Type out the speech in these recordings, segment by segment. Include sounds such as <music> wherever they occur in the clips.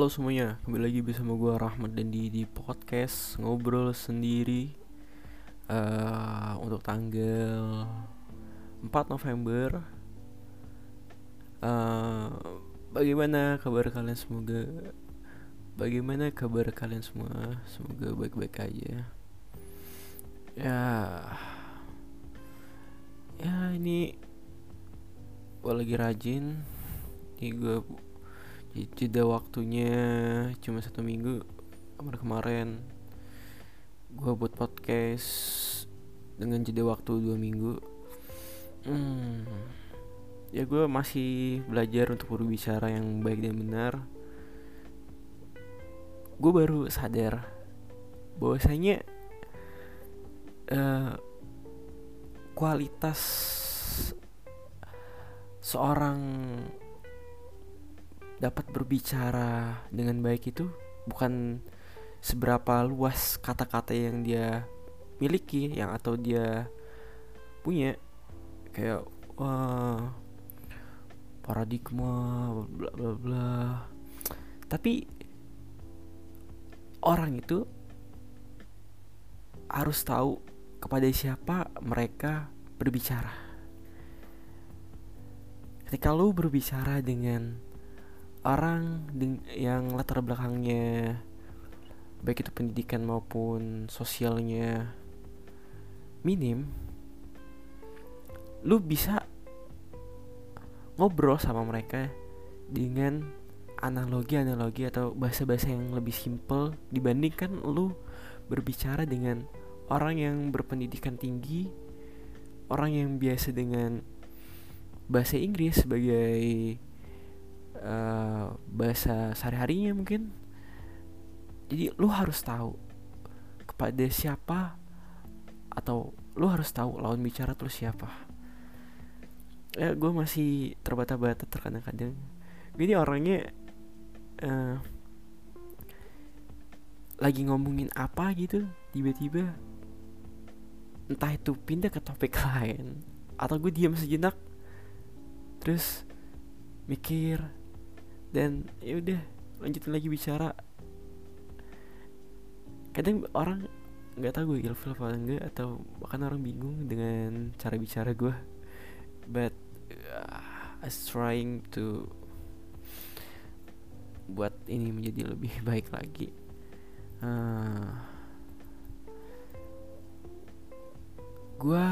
Halo semuanya, kembali lagi bersama gue Rahmat dan di, di podcast Ngobrol Sendiri. Uh, Untuk tanggal 4 November uh, Bagaimana kabar kalian semoga Bagaimana kabar kalian semua? Semoga baik-baik aja. Ya Ya ini Gue lagi rajin. Ini gue jeda waktunya cuma satu minggu kemarin kemarin. Gue buat podcast dengan jeda waktu dua minggu. Hmm, ya gue masih belajar untuk berbicara yang baik dan benar. Gue baru sadar bahwasanya uh, kualitas seorang dapat berbicara dengan baik itu bukan seberapa luas kata-kata yang dia miliki yang atau dia punya. Kayak wah paradigma bla bla bla. Tapi orang itu harus tahu kepada siapa mereka berbicara. Ketika lo berbicara dengan orang yang latar belakangnya baik itu pendidikan maupun sosialnya minim lu bisa ngobrol sama mereka dengan analogi-analogi atau bahasa-bahasa yang lebih simple dibandingkan lu berbicara dengan orang yang berpendidikan tinggi orang yang biasa dengan bahasa Inggris sebagai uh, bahasa sehari-harinya mungkin. Jadi lu harus tahu kepada siapa atau lu harus tahu lawan bicara tuh siapa. Ya gue masih terbata-bata terkadang-kadang. Ini orangnya uh, lagi ngomongin apa gitu tiba-tiba entah itu pindah ke topik lain atau gue diam sejenak terus mikir dan ya udah lanjutin lagi bicara. Kadang orang nggak tahu gue ilfil apa enggak atau bahkan orang bingung dengan cara bicara gue. But uh, I trying to buat ini menjadi lebih <laughs> baik lagi. Uh, gue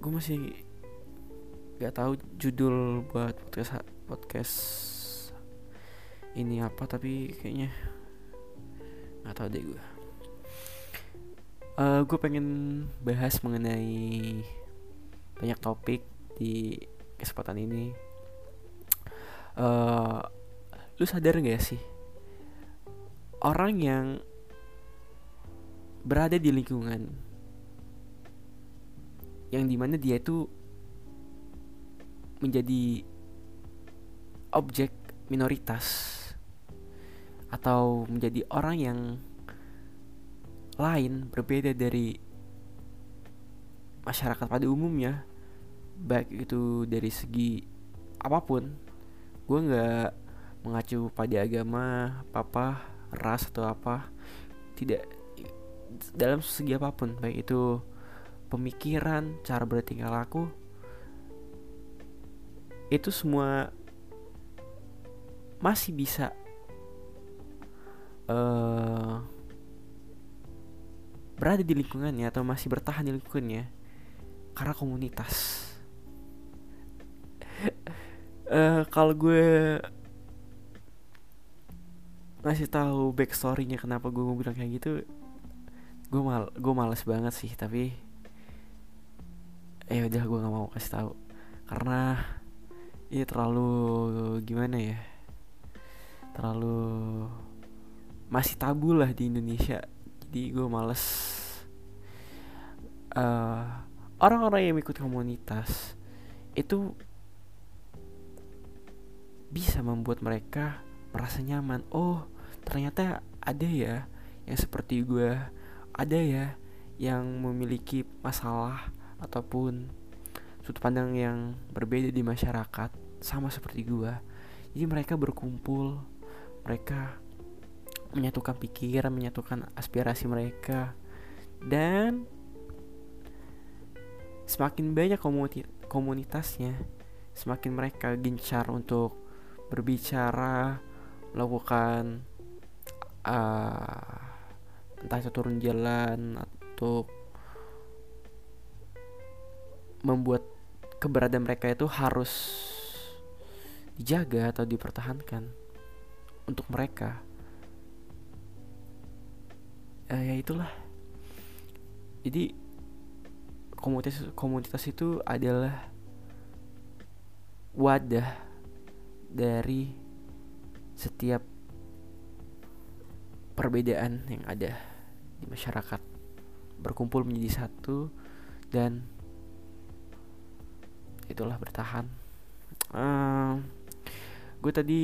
gue masih nggak tahu judul buat podcast podcast ini apa tapi kayaknya nggak tahu deh gue uh, gue pengen bahas mengenai banyak topik di kesempatan ini. Uh, lu sadar gak sih? Orang yang berada di lingkungan yang di mana dia itu menjadi objek minoritas atau menjadi orang yang lain berbeda dari masyarakat pada umumnya baik itu dari segi apa pun gue nggak mengacu pada agama papa ras atau apa tidak dalam segi apa pun baik itu pemikiran cara bertingkah laku itu semua masih bisa uh, berada di lingkungannya atau masih bertahan di lingkungannya karena komunitas. uh, <laughs> kalau gue ngasih tahu backstorynya kenapa gue mau bilang kayak gitu, gue mal gue males banget sih tapi eh udah gue nggak mau kasih tahu karena ini terlalu gimana ya terlalu masih tabu lah di Indonesia. Jadi gue males uh, orang-orang yang ikut komunitas itu bisa membuat mereka merasa nyaman. Oh ternyata ada ya yang seperti gue ada ya yang memiliki masalah ataupun sudut pandang yang berbeda di masyarakat sama seperti gue jadi mereka berkumpul mereka menyatukan pikiran menyatukan aspirasi mereka. Dan semakin banyak komunitasnya semakin mereka gencar untuk berbicara melakukan uh, entah itu turun jalan atau membuat keberadaan mereka itu harus dijaga atau dipertahankan untuk mereka. Uh, ya itulah. Jadi komunitas komunitas itu adalah wadah dari setiap perbedaan yang ada di masyarakat. Berkumpul menjadi satu dan itulah bertahan. Uh, gue tadi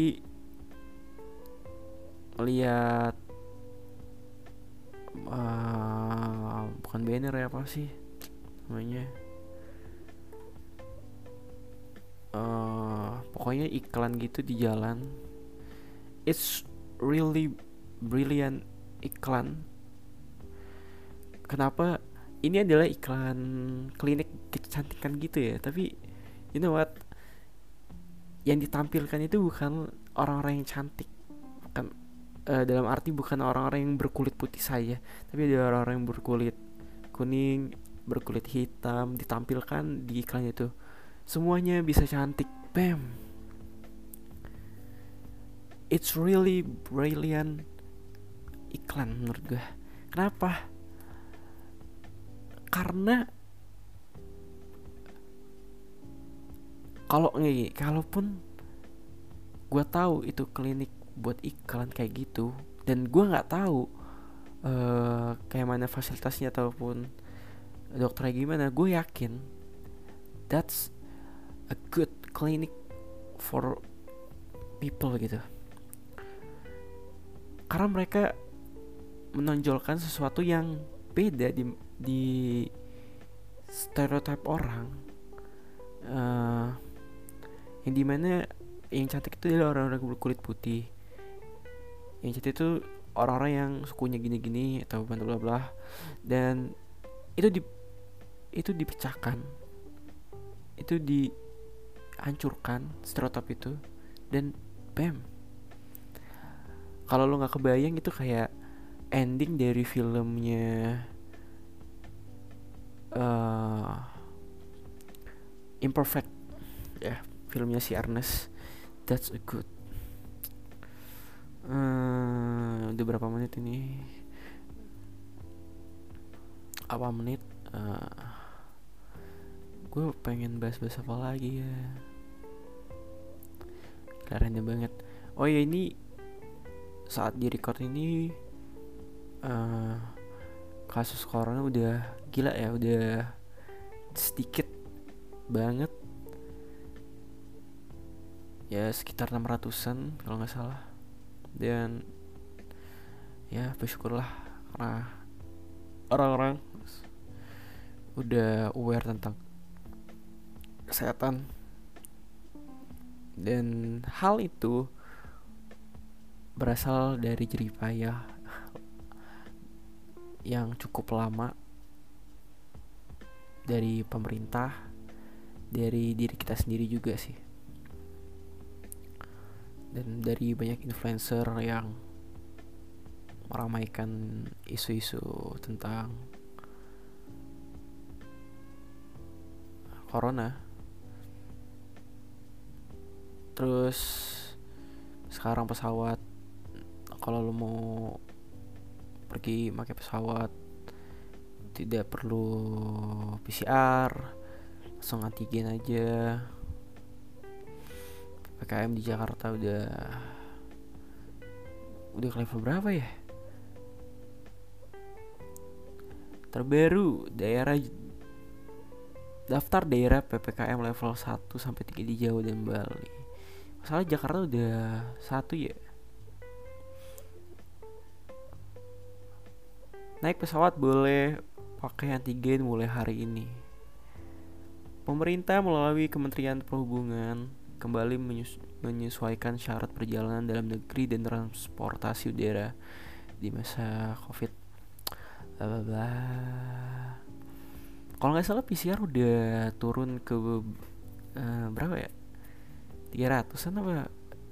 lihat. Uh, bukan banner ya apa sih? Namanya. Uh, pokoknya iklan gitu di jalan. It's really brilliant iklan. Kenapa? Ini adalah iklan klinik kecantikan gitu ya tapi you know what? Yang ditampilkan itu bukan orang-orang yang cantik. Bukan uh, dalam arti bukan orang-orang yang berkulit putih saja tapi ada orang-orang yang berkulit kuning berkulit hitam ditampilkan di iklan itu semuanya bisa cantik. Bam. It's really brilliant iklan menurut gue kenapa? Karena kalau nggak kalaupun gue tahu itu klinik buat iklan kayak gitu. Dan gue nggak tahu uh, kayak mana fasilitasnya ataupun dokternya gimana. Gue yakin that's a good clinic for people gitu. Karena mereka menonjolkan sesuatu yang beda di di stereotip orang uh, yang di mana yang cantik itu adalah orang-orang berkulit putih yang cantik itu orang-orang yang sukunya gini-gini atau bla bla bla. Dan itu di itu dipecahkan. Itu dihancurkan stereotip itu. Dan bam. Kalau lo nggak kebayang itu kayak ending dari filmnya uh, imperfect. Ya yeah, filmnya si Ernest. That's a good uh, udah berapa menit ini? Apa menit? Uh, gue pengen bahas-bahas apa lagi ya? Keren banget. Oh ya ini saat di record ini uh, kasus corona udah gila ya udah sedikit banget. Ya sekitar 600an kalau nggak salah dan ya bersyukurlah karena orang-orang udah aware tentang kesehatan. Dan hal itu berasal dari jeripayah yang cukup lama dari pemerintah dari diri kita sendiri juga sih dan dari banyak influencer yang meramaikan isu-isu tentang corona. Terus sekarang pesawat kalau lo mau pergi pakai pesawat tidak perlu PCR langsung antigen aja PKM di Jakarta udah udah ke level berapa ya? Terbaru daerah daftar daerah PPKM level 1 sampai 3 di Jawa dan Bali. Masalah Jakarta udah satu ya? Naik pesawat boleh pakai antigen mulai hari ini. Pemerintah melalui Kementerian Perhubungan kembali menyesuaikan syarat perjalanan dalam negeri dan transportasi udara di masa covid. Kalau nggak salah PCR udah turun ke uh, berapa ya? 300an apa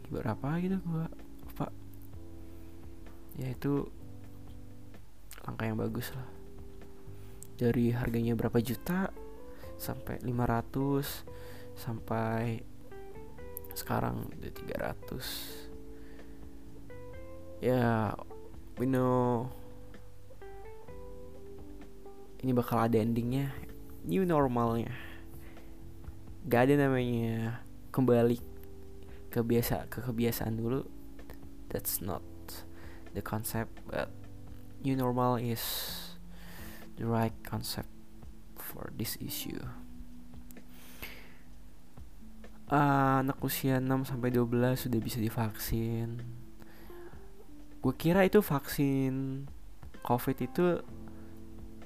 berapa gitu gua lupa. Ya itu angka yang bagus lah. Dari harganya berapa juta sampai 500 sampai sekarang udah 300 ya we know ini bakal ada endingnya. New normalnya. Gak ada namanya. Kembali ke biasa ke kebiasaan dulu. That's not the concept but new normal is the right concept for this issue uh, anak usia 6 sampai 12 sudah bisa divaksin. Gue kira itu vaksin covid itu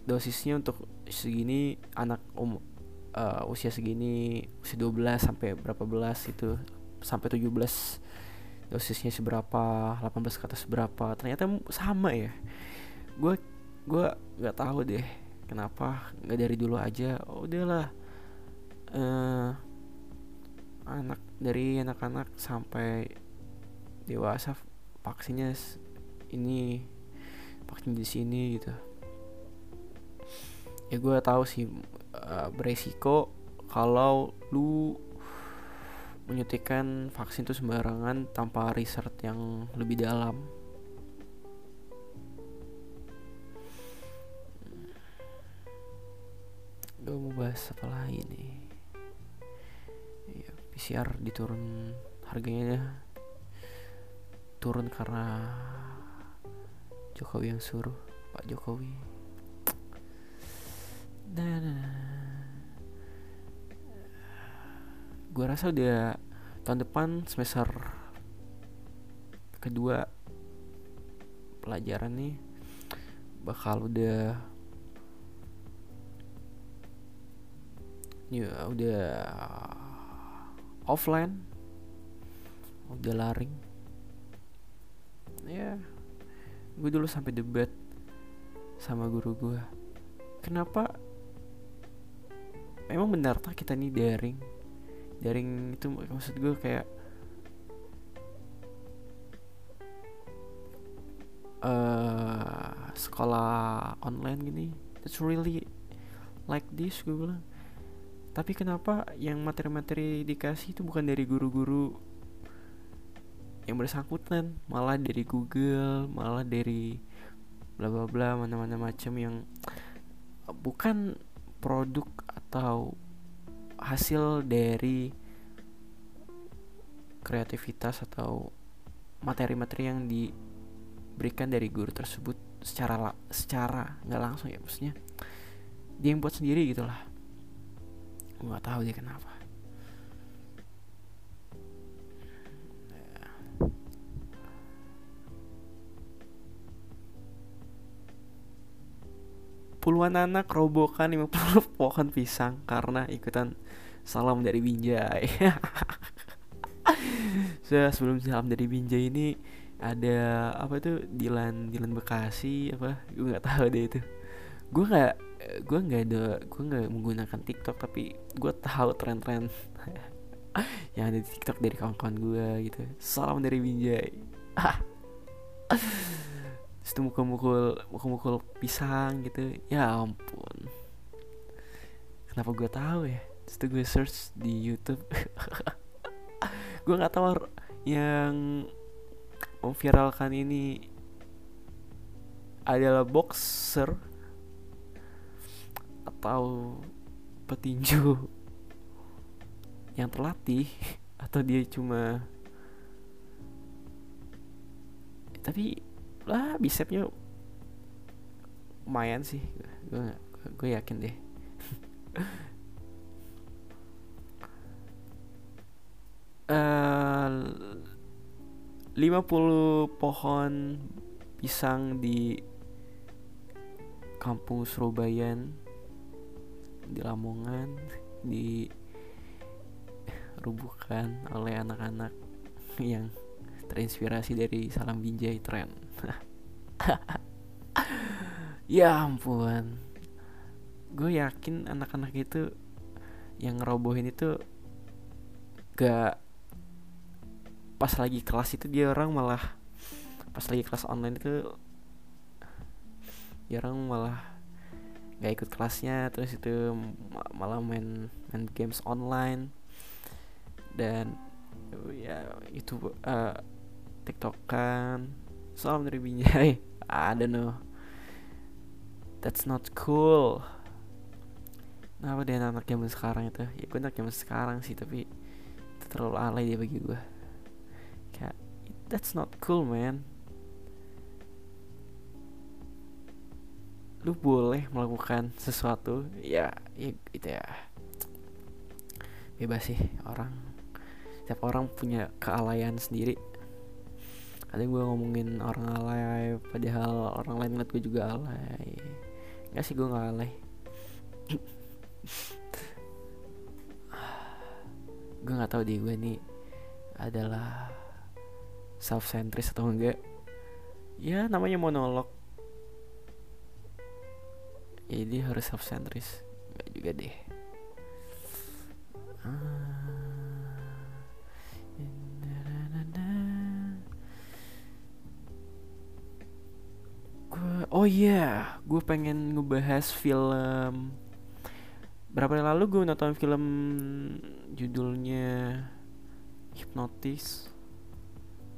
dosisnya untuk segini anak um uh, usia segini usia 12 sampai berapa belas itu sampai 17 dosisnya seberapa 18 ke atas seberapa ternyata sama ya. Gue gue nggak tahu deh kenapa nggak dari dulu aja. Oh, udahlah dari anak-anak sampai dewasa vaksinnya ini vaksin di sini gitu. Ya gue tahu sih uh, beresiko kalau lu menyuntikkan vaksin itu sembarangan tanpa riset yang lebih dalam. Gue mau bahas apa lagi nih PCR diturun harganya turun karena Jokowi yang suruh Pak Jokowi nah, nah. gue rasa udah tahun depan semester kedua pelajaran nih bakal udah ya udah offline. Udah laring. Ya gue dulu sampai debat sama guru gue kenapa? Emang benar tak kita nih daring? Daring itu maksud gue kayak uh, sekolah online gini. It's really like this gue bilang tapi kenapa yang materi-materi dikasih itu bukan dari guru-guru yang bersangkutan? Malah dari Google malah dari bla bla bla mana-mana macam yang bukan produk atau hasil dari kreativitas atau materi-materi yang diberikan dari guru tersebut secara secara nggak langsung ya maksudnya. Dia yang buat sendiri gitulah nggak tahu dia kenapa. Puluhan anak robohkan 50 <laughs> pohon pisang karena ikutan salam dari Binjai. <laughs> so, sebelum salam dari Binjai ini ada apa tuh Dilan Dilan Bekasi apa? Gue nggak tahu deh itu gue nggak gue nggak ada gue nggak menggunakan TikTok tapi gue tahu tren-tren <laughs> yang ada di TikTok dari kawan-kawan gue gitu. Salam dari Binjai. <laughs> Itu mukul-mukul mukul-mukul pisang gitu. Ya ampun. Kenapa gue tahu ya? Itu gue search di YouTube. <laughs> Gue nggak tahu yang memviralkan ini adalah boxer atau petinju yang terlatih <laughs> atau dia cuma tapi lah bisepnya lumayan sih. Gue yakin deh. Uh, <laughs> eh, 50 pohon pisang di kampung Surabaya di Lamongan di dirubuhkan oleh anak-anak yang terinspirasi dari salam binjai tren. <laughs> Ya ampun. Gue yakin anak-anak itu yang ngerobohin itu gak pas lagi kelas itu dia orang malah pas lagi kelas online itu dia orang malah gak ikut kelasnya terus itu malah main main games online. Dan ya itu uh, tiktokan. Salam dari Binjai <laughs> I don't know. That's not cool. Kenapa dia anak zaman sekarang itu? Ya gue anak zaman sekarang sih Tapi Itu terlalu alay dia bagi gue Kayak That's not cool man Lu boleh melakukan sesuatu Ya, ya itu ya. Bebas sih orang Setiap orang punya kealayan sendiri. Ada gue ngomongin orang alay Padahal orang lain ngeliat gue juga alay. Gak sih gue gak alay. <sighs> Gue nggak tahu deh gue ini adalah self centris atau enggak. Ya namanya monolog jadi harus self centris enggak juga deh. Oh iya yeah. gue pengen ngebahas film. Berapa hari lalu gue nonton film judulnya Hypnotis.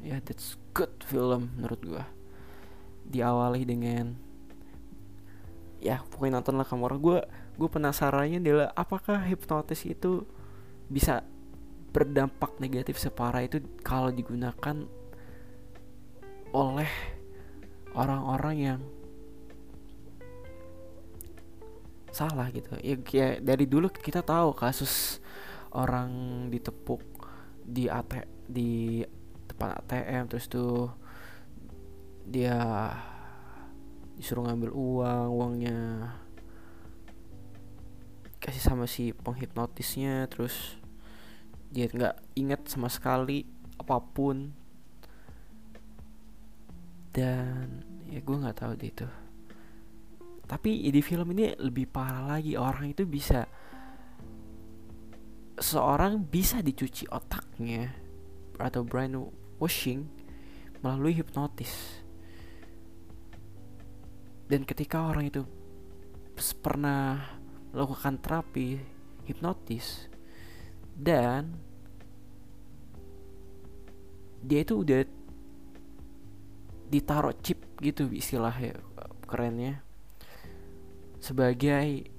Ya yeah, that's good film menurut gue diawali dengan ya pokoknya nonton lah kamu orang. Gue gue penasarannya adalah apakah hipnotis itu bisa berdampak negatif separah itu kalau digunakan oleh orang-orang yang salah gitu? Ya, ya dari dulu kita tahu kasus orang ditepuk di AT di depan ATM terus tuh dia disuruh ngambil uang uangnya kasih sama si penghipnotisnya terus dia nggak inget sama sekali apa pun. Dan ya gue nggak tahu deh itu. Tapi di film ini lebih parah lagi orang itu bisa seorang bisa dicuci otaknya atau brain washing melalui hipnotis dan ketika orang itu pernah melakukan terapi hipnotis dan dia itu udah ditaruh chip gitu istilahnya kerennya sebagai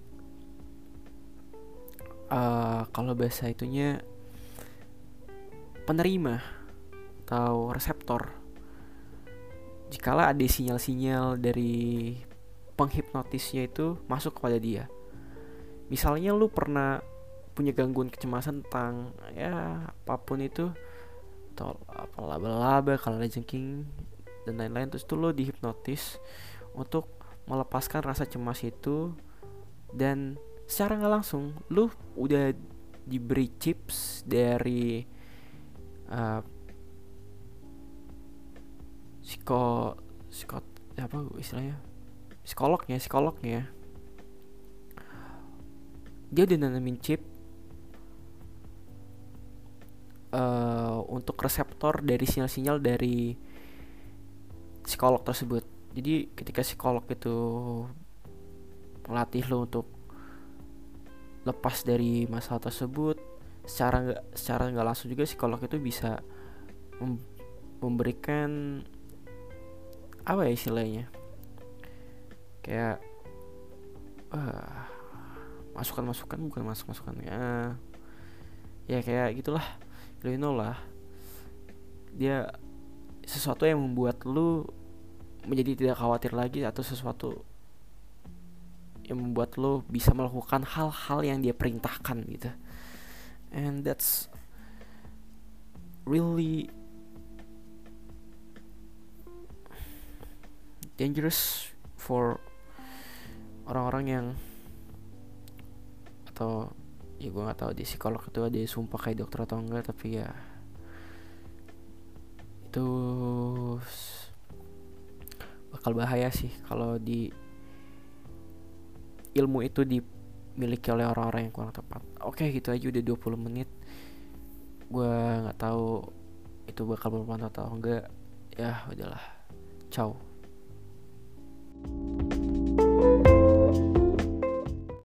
uh, kalau bahasa itunya penerima atau reseptor jikalau ada sinyal-sinyal dari penghipnotisnya itu masuk kepada dia. Misalnya lu pernah punya gangguan kecemasan tentang ya apa pun itu atau apa laba-laba kalau jengking dan lain-lain terus tuh lo dihipnotis untuk melepaskan rasa cemas itu dan secara nggak langsung lu udah diberi chips dari uh, psiko psiko apa istilahnya? Psikolognya psikolognya. Dia udah nanamin chip uh, untuk reseptor dari sinyal-sinyal dari psikolog tersebut. Jadi ketika psikolog itu melatih lo untuk lepas dari masalah tersebut secara nggak secara nggak langsung juga psikolog itu bisa mem memberikan apa ya istilahnya? Kayak uh, masukan masukan bukan masuk masukan ya. Ya kayak gitulah you know lah. Dia sesuatu yang membuat lu menjadi tidak khawatir lagi atau sesuatu yang membuat lo bisa melakukan hal-hal yang dia perintahkan gitu. And that's really dangerous for orang-orang yang atau ya gue nggak tahu di psikolog itu ada sumpah kayak dokter atau enggak tapi ya itu bakal bahaya sih kalau di ilmu itu dimiliki oleh orang-orang yang kurang tepat. Oke gitu aja udah 20 menit. Gue nggak tahu itu bakal bermanfaat atau enggak. Ya udahlah. Ciao Thank you.